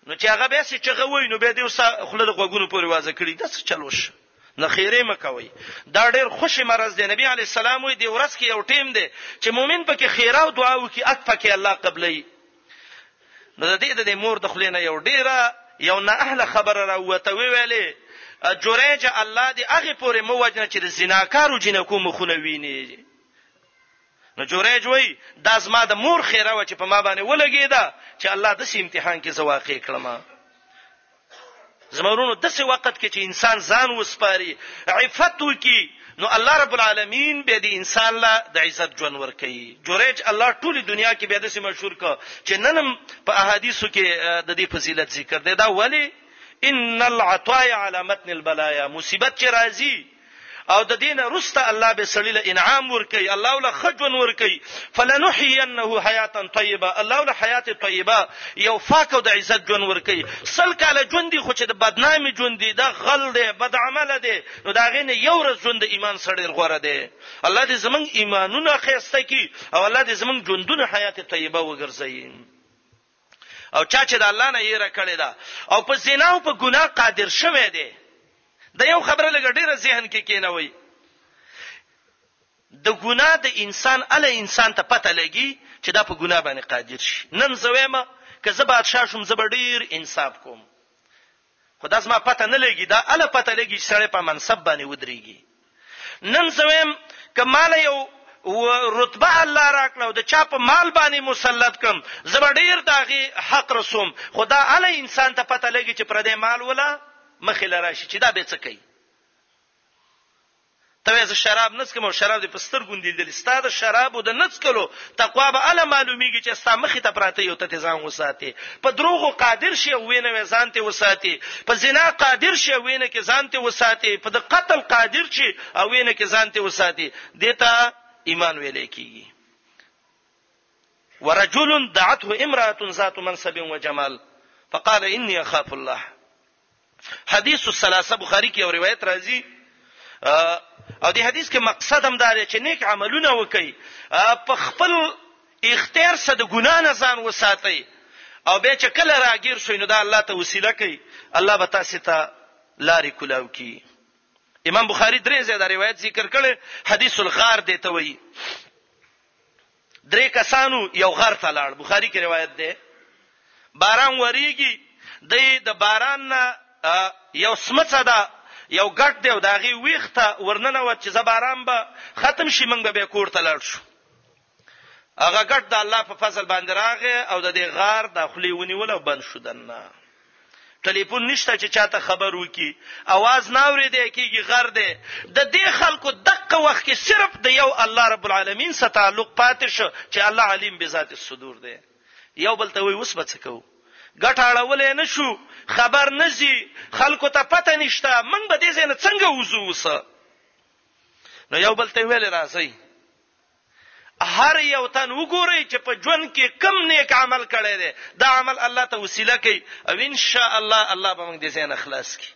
Speaker 1: نو چې هغه بیا څه چغه وای نو بیا دې وسا خله د غوګونو پورې وازه کړي دا څه چلوش نه خیره مکوي دا ډېر خوشي مرز دی نبی علی السلام وي دی ورځ کې یو ټیم دی چې مؤمن پکې خیره او دعا وکي اک پکې الله قبلې نو د دې د مور د خلینو یو ډېره یو نه اهل خبره را وته ویلې جوریج الله دې هغه پورې مو وجنه چې د زناکارو جنکو مخونه ویني نو جوریج وایي، دا زما د مور خیره وه چې په ما باندې ولګېده چې الله داسې امتحان کې زه واقع کړم. زما ورونو داسې وخت کې چې انسان ځان وسپاري، عفت وکړي، نو الله رب العالمین بیا دې انسان له د عزت ژوند ورکوي. جوریج الله ټولې دنیا کې بیا داسې مشهور کړ چې نن هم په احادیثو کې د دې فضیلت ذکر دی. دا ولې؟ ان العطایا علی متن البلایا، مصیبت چې راځي او د دې نه وروسته الله به سړي له انعام ورکوي، الله له ښه ژوند ورکوي، فلنحيينه حياة طيبة، الله له حياة طيبة، یو پاک او د عزت ژوند ورکوي، سل کاله ژوند دي خو چې د بدنامي ژوند دي، دا غل دی، بدعمله دی، نو د هغې نه یو ورځ ژوند د ایمان سره ډېر غوره دی. الله دې زموږ ایمانونه ښایسته کړي او الله دې زموږ ژوندونه حياة طيبة وګرځوي. او چا چې د الله نه یېره کړې ده او په زنا او په ګناه قادر شوی دی، دا یو خبره لږه ډېره ذهن کې کېنوئ، د ګناه د انسان اله انسان ته پته لګي چې دا په ګناه باندې قادر شي، نن زه وایم که زه بادشاه شوم زه به ډېر انصاف کوم، خو دا زما پته نه لګي دا اله پته لګي چې سړی په منصب باندې ودريږي نن زه ويم که ماله يو رتبه الله راکړه او د چا په مال باندې مسلط کم زه به ډیر داغي حق رسوم خدا اله انسان ته پته لګي چې پر دې مال ولا مخې لراشي چې دا به څه کوي ته وایه زه شراب نه څکم او شراب دې په سترګو نه دي لیدلي، ستا د شرابو د نه څکلو تقوا به هله معلومېږي چې ستا مخې ته پراته یو ته ترې ځان وساتې، په دروغو قادر شې او وینه وې ځان ترې وساتې، په زنا قادر شې او وینه کې ځان ترې وساتې، په د قتل قادر شې او وینه کې ځان ترې وساتې، دې ته ایمان ویل کېږي. ورجل دعته امرأة ذات منصب وجمال فقال اني اخاف الله. حدیث الثلاثه بخاری کې یو روایت راځي او د حدیث کې مقصد هم دا دی چې نیک عملونه وکړي په خپل اختیار سره د ګنا نه ځان وساتي او به چې کله راګیر شوي نو دا الله ته وسیله کوي الله به تاسو ته لارې کولاو کی امام بخاری درې ځای دا روایت ذکر کړي حدیث الغار دی ته وایي درې کسان وو، یو غر ته لاړ، بخاري کې روایت دی، باران ورېږي، دی د باران نه یو سمڅه ده، یو ګټ دی او د هغې ویښ ته ورننوت چې ځه باران به ختم شي، موږ به بیا کور ته لاړ شو. هغه ګټ د الله په فضل باندې راغی او د دې غار دا خولې ونیوله او بند شو دننه. ټلیفون نشته چې چاته خبر وکړي، اواز نه اوریدی کیږي، غر دی. ددې خلکو دقه وخت کې صرف د یو الله رب العالمین سره تعلق پاتې شو چې الله علیم بذات الصدور دی. یو بل ته وایي اوس به څه کوو؟ ګټه اړولی نه شو، خبر نه ځي، خلکو ته پته نشته، موږ به دې ځای نه څنګه وځو اوس؟ نو یو بل ته یې ویل راځئ! هر یو تن وګورئ چې په ژوند کې کوم نیک عمل کړی دی، دا عمل الله ته وسیله کړئ او ان شاء الله الله به موږ دې ځای نه خلاص کړي.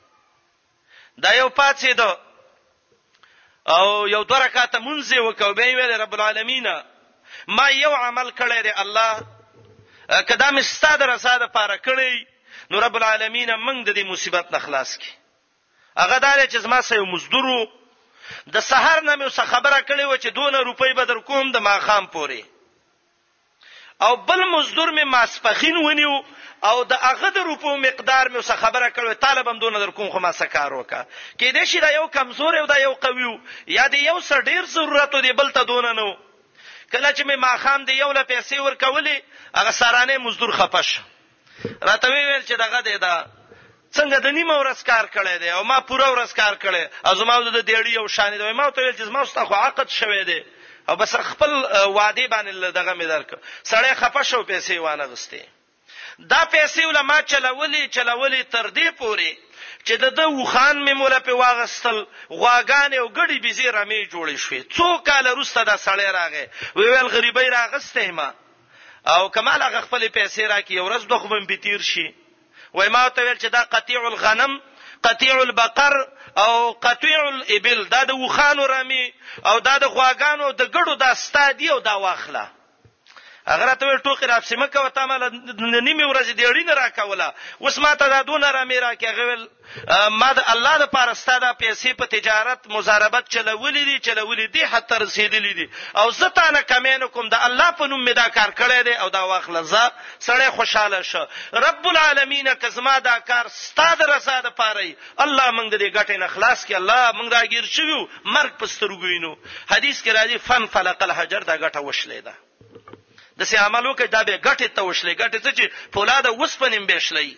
Speaker 1: دا یو پاڅېده او یو دوه رکعاته مونځ یې وکړ، بیا یې ویل رب العالمین ما یو عمل کړی دی الله که دا مې ستا د رضا لپاره کړی نو رب العالمین موږ د دې مصیبت نه خلاص کړي. هغه دا دی چې زما سره یو مزدور و، د سهار نه مې ورسره خبره کړې وه چې دونه روپۍ به درکوم د ماښام پورې او بل مزدور مې ماسپښین ونیو او د هغه د روپو مقدار مې ورسره خبره کړې وه، تاله به هم دونه درکوم خو ما سره کار وکړه. کېدای شي دا یو کمزوری او دا یو قوي و، یا دې یو څه ډېر ضرورت و دې بل ته دونه نه و. کله چې مې ماښام دې یو له پیسې ورکولې هغه سهارنی مزدور خپه شو. راته وی ویل چې دغه دی دا څنګه د نیمه ورځ کار کړی دی او ما پوره ورځ کار کړی او زما د دیړی یو شان دی ما ته ویل چې زما ستا خو عقد شوی دی او بس خپل وعده باندې دغه مې درک سړی خپه شو پیسې وانه غستې دا پیسې ولما چلولې چلولې تر دې پوري چې د د وخان مې مولا په واغستل غواګان او ګړي بيزي رمې جوړې شوې څو کال وروسته دا سړی راغی ویل غریبۍ راغسته ما او که مال هغه خپلې پیسې راکړي یو ورځ دوه خو به مې پې تیر شي وای ما ورته ویل چې دا قطیع الغنم قطیع البقر او قطیع الابل دا د وخانو رامي او دا د غواګانو د ګړو دا ستادي او دا واخله هغه راته ویل ټوخي راپسې مکه وته مال نیمه ورځ دی اړین راکوله اوس ما ته دا دون را میرا کې غویل ما د الله لپاره ستا دا پیسې په تجارت مزاربت چلولې دي، چلولې دي حد ته رسېدلې دي او زه تا نه کمی نه کوم، د الله په نوم مې دا کار کړی دی او دا واخله ځه. سړی خوشحاله شو. رب العالمینه! که زما دا کار ستا د رضا لپاره وي، الله موږ د دې ګټې نه خلاص کړي. الله! موږ راګیر شوي یو، مرګ په سترګو وینو. حدیث کې راځي، فانفلق الحجر، دا ګټه وشلېده. داسې عمل وکړئ، دا بیا ګټې ته وشلېږي. ګټې څه چې فولاد او اوسپنې هم بیا شلوي.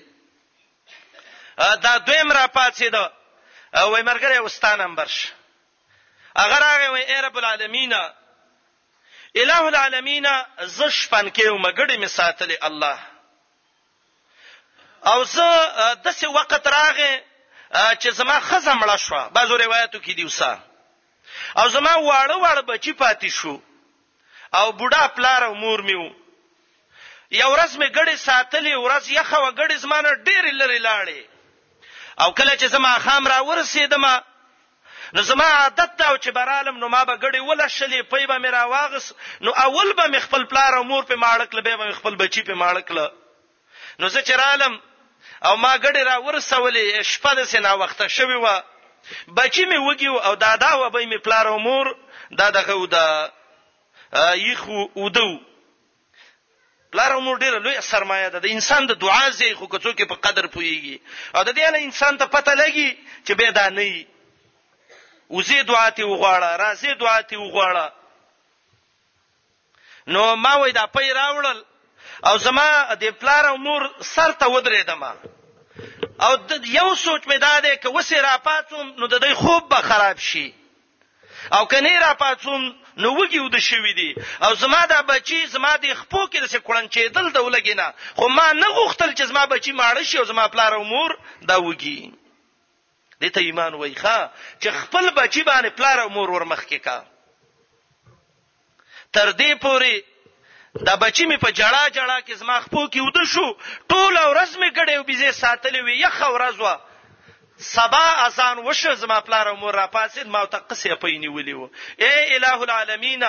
Speaker 1: دا دویم راپاڅېد او وای مرګره وستا نمبر شه هغه راغی وای اے رب العالمین الہ العالمین ز شپن کې او مګړې می ساتلې الله او زه د څه وخت راغې چې زما خزه مړه شو بعضو روایتو کې دی وسه او زما واړه واړه بچی پاتې شو او بوډا پلار او مور مې وو. یوه ورځ مې ګړې ساتلې، ورځ یخه وه، ګړې زما نه ډېرې لرې لاړې او کله چې زه ماښام را ورسېدم، نو زما عادت دا و چې به رالم، نو ما به ګړې ولشلې، پۍ به مې راواغست، نو اول به مې خپل پلار او مور پرې ماړه کړل، بیا به مې خپل بچي پرې ماړه کړل. نو زه چې رالم او ما ګډې را ورسولې، شپه داسې ناوخته شوې وه، بچي مې وږي وو او دادا او ابۍ مې پلار او مور دا دغه وو دا یخ وو اوده وو. پلار او مور ډېره لویه سرمایه ده، د انسان د دعا ځای خو که څوک یې په قدر پوهېږي او د دې اله انسان ته پته لګي چې بیا دا نه وي. وزې دعا ترې وغواړه، راځې دعا ترې وغواړه. نو ما وای دا پي راوړل او زما د پلار او مور سر ته ودرېدم او د یو سوچ مې دا دی ک وسه را پاتوم نو د دې خوب به خراب شي او کني را پاتوم نو وګي ود شوې دي او زما دا بچي زما د خپو کې د څه کړن چې دل د ولګینا خو ما نه غوښتل چې زما بچي ماړ شي او زما پلار او مور دا وګي دې ته ایمان وای ښا چې خپل بچي باندې پلار او مور ورمخ کې کا تر دې پورې دا بچی مې په جړا جړا کې زما خپو کې ود شو ټوله ورځ مې ګډې او بيزې ساتلې وي یخه ورځ وه سبا اذان وشو زما پلار او مور را پاسید ما ته قصې پېنی ولي وو اے الہ العالمین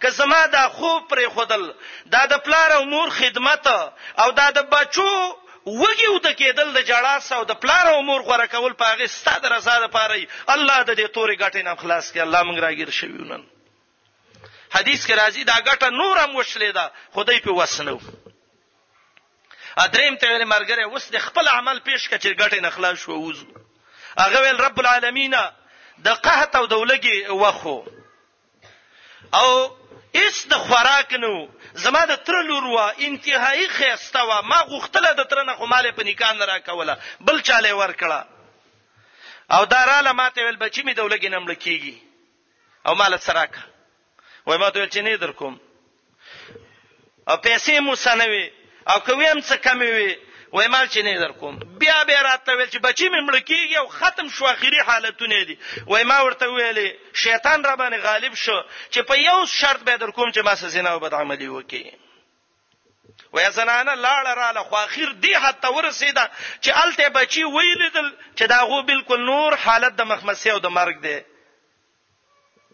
Speaker 1: که زما دا خوب پر خودل دا د پلار او مور خدمت او دا د بچو وګي او د کېدل د جړا سو د پلار او مور غره کول پاغه ستاد رضا ده پاره الله د دې تورې غټې نه خلاص کړي الله مونږ راګیر شوی نن حدیث کې راځي دا ګټه نور هم وشلې ده خدای په وسنو ادریم ته ویل مرګره اوس د خپل عمل پیش کچې ګټه نه خلاص شو وځو هغه ویل رب العالمین د قحط او دولګي وخو او اس د خوراک نو زما د تر لور وا انتهایی خيسته وا ما غوښتله د تر نه خو مال په نکاح نه را کوله بل چاله ور کړه او داراله ماته ویل بچی می دولګي نمړ کیږي او مال څه راکه وای ما ته چې نه در کوم او پیسې مو سنوي او کوي هم څه کمی وي وای مال چې نه در کوم بیا به راته ویل چې بچی مې مړ کیږي او ختم شو اخیری حالتونه دي وای ما ورته ویل شیطان را باندې غالب شو چې په یو شرط به در کوم چې ما سزینا او بد عملی وکي وای زنانه لاړه رااله خو اخر دی حتی ورسیده چې الته بچي ویلیدل چې دا غو بالکل نور حالت د مخمسه او د مرګ دی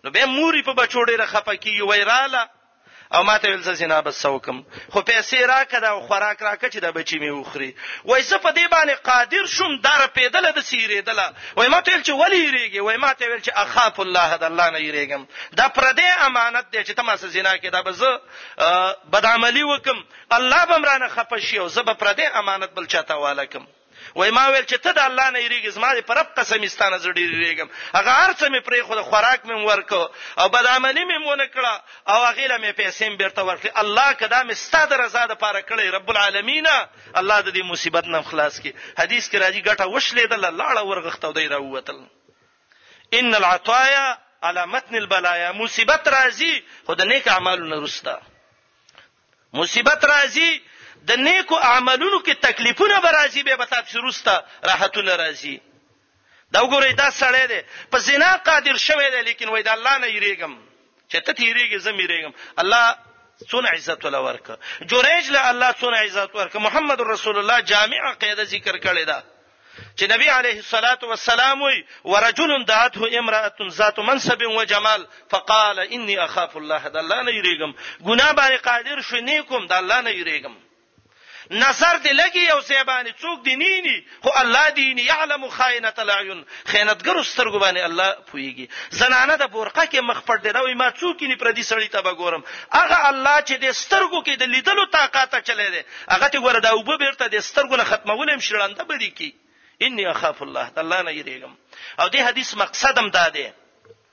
Speaker 1: نو به موري په بچو ډیره خپه کیږي وای رااله او ماته ول زنا بس سوکم خو پیسې راکړه او خوراک راکړه چې د بچی می وخوري وای زه په دې باندې قادر شوم دار پیدل د سیرې دله وای ماته ول چې ولی ریږي وای ماته ول چې اخاف الله د الله نه یریږم دا پردې امانت دی چې تماسه زنا کې دا بز بدعملي وکم الله به مرانه خپه شي او زه به پردی امانت بل چاته حواله کم وای ما ویل چې ته د الله نه یریږي زما د پرب قسم استانه زړه یریږم هغه هرڅه مې پرې خو د خوراک مې ورکو او بدعملي مې مونږ کړه او هغه له مې پیسې مې برته ورکړي الله کدا مې ستاده رضا د پاره کړی رب العالمین الله د دې مصیبت نه خلاص کړي حدیث کې راځي ګټه وشلې د لاړه ورغښتو دی راووتل ان العطايا على متن البلايا مصیبت راځي خو د نیک اعمالو نه رستا مصیبت راځي د نیکو اعمالونو کې تکلیفونه به راځي به بتا په رستا راحتونه راځي دا وګورئ دا سړی دی په زنا قادر شوی دی لیکن وای دا الله نه یریګم چې ته تیریږي زه میریږم الله څونه عزت ولا ورک جوریج له الله څونه عزت ورک محمد رسول الله جامع قاعده ذکر کړی دا چې نبی عليه الصلاه والسلام وي ورجل دعته امراه ذات منصب وجمال فقال اني اخاف الله د الله نه یریګم ګنا باندې قادر شو نیکم د الله نه یریګم نظر دې لګي یو ځای باندې څوک دې نه ني خو الله دې ني يعلم خائنه العيون خیانتګرو سترګو باندې الله پويږي زنانه د بورقه کې مخ پټ دی دا وي ما څوک ني پر دې سړی ته بګورم هغه الله چې دې سترګو کې د لیدلو طاقت چلے دی هغه ته ور دا وب بیرته دې سترګو نه ختمول هم شړنده بدی کی اني اخاف الله د الله نه یریږم او دې حدیث مقصدم دا دی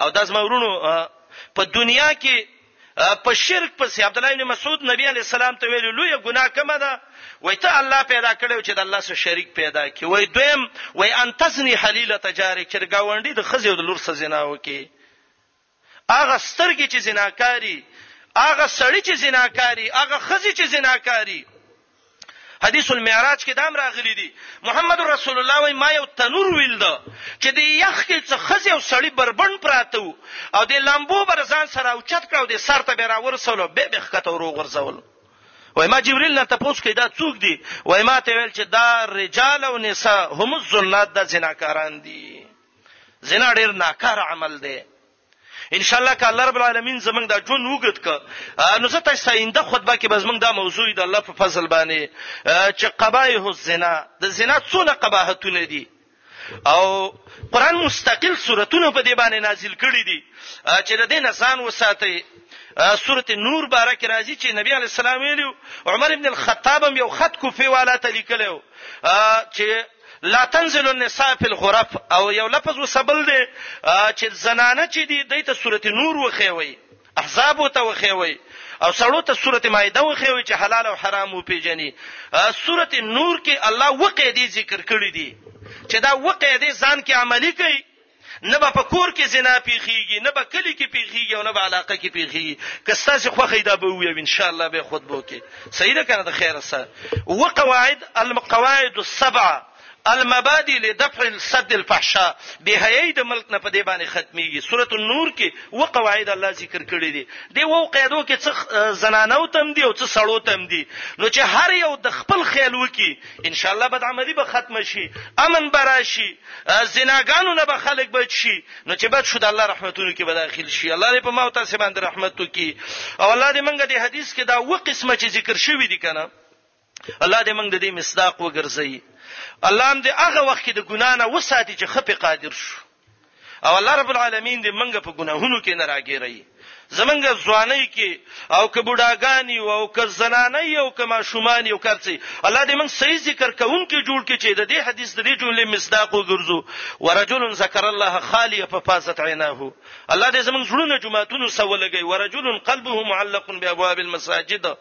Speaker 1: او دا زما ورونو په دنیا کې په شرک پسې عبد الله ابن مسعود نبی علی السلام ته ویل لوی ګناه کومه ده وای ته الله پیدا کړو چې د الله سره شریک پیدا کی وای دویم وای ان تزنی حلیله تجارک چې گاونډي د خزې او د لور سره زنا وکي اغه سترګې چې زناکاری اغه سړی چې زناکاری اغه خزې چې زناکاری حدیث المعراج کې دام راغلي دي محمد رسول الله وای ما یو تنور ویلد چې د یخ کې څه خزي او سړی بربند پراته وو او د لامبو برزان سره او چت کړو د سر ته به راورسولو به به خکته ورو غرزول وای ما جبريل نه تاسو کې دا څوک دي وای ما ته ویل چې دا رجال او نساء هم الزنات د زناکاران دي زنا ډیر ناکار عمل دی ان شاء الله که الله رب العالمین زمنګ دا ژوند وګت ک نو زه تاسو آینده خطبه کې بزمنګ دا موضوع د الله په فضل باندې چې قبایح الزنا د زنا څونه قباحتونه دي او قران مستقل سوراتونه په دې باندې نازل کړي دي چې د دې نه ځان وساتي سوره نور بارک راځي چې نبی علی السلام ویلو عمر ابن الخطاب یو خط کوفه والا ته لیکلو چې لا تنزل النساء فی الغرف او یو لفظ وسبل دی چې زنانه چې دی دوی ته سورته نور وخیوي احزاب ته وخیوي او سړو ته سورته مائده وخیوي چې حلال او حرام او پیجنې سورته نور کې الله وقیدې ذکر کړې دي چې دا وقیدې ځان کې عملی کوي نه به په کور کې زنا پیخیږي نه به کلی کې پیخیږي او نه به علاقه کې پیخیږي که ستاسو خوخه دا به وي ان شاء الله به خطبه کې صحیح ده کنه د خیر سره او قواعد المقواعد السبعه المبادی لدفع الصد الفحشاء به هيئه د ملک نه په دې باندې ختميږي سوره النور کې و قواعد الله ذکر کړی دي دی وو قاعده کې څه زنانو تم دي او څه سړو تم دي نو چې هر یو د خپل خیال وکي ان شاء الله بد عملی به ختم شي امن براشي زناګانو نه به خلک بچ شي نو چې بچ شو د الله رحمتونو کې به داخل شي الله دې په ما او تاسو باندې رحمت وکړي او الله دې منګه دې حدیث کې دا و قسمه چې ذکر شوی دي کنه الله دې موږ د دې مصداق وګرځي الله هم دې هغه وخت کې د ګنا نه وساتي چې خپې قادر شو او الله رب العالمین دې موږ په ګناهونو کې نه راګیري زمونږ ځوانۍ کې او که بوډاګان یو او که زنانه یو او که ماشومان یو که هر څه یې، الله دې مونږ صحیح ذکر کوونکي جوړ کړي چې د دې حدیث د دې جملې مصداق وګرځو، ورجل ذکر الله خالیا ففاضت عیناه. الله دې زمونږ زړونه جوماتونو سره ولګوي، ورجل قلبه معلق بابواب المساجد.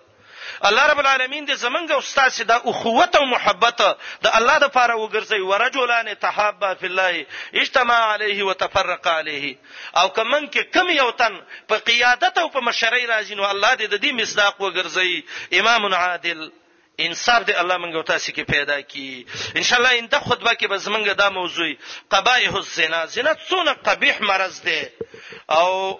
Speaker 1: الله رب العالمين دې زمونږ او ستاسې دا اخوت او محبت د الله د پاره وګرځوي ورجلان تحابا في الله اجتمع عليه وتفرق عليه او کمن کې کم یو تن په قیادت او په مشرۍ راځي نو الله دې د دې مصداق وګرځي امام عادل انصاف دې الله مونږ او تاسو کې پیدا کړي ان شاء الله انده خطبه کې به زمونږ دا موضوع قبایح الزنا زنا څونه قبیح مرض دی او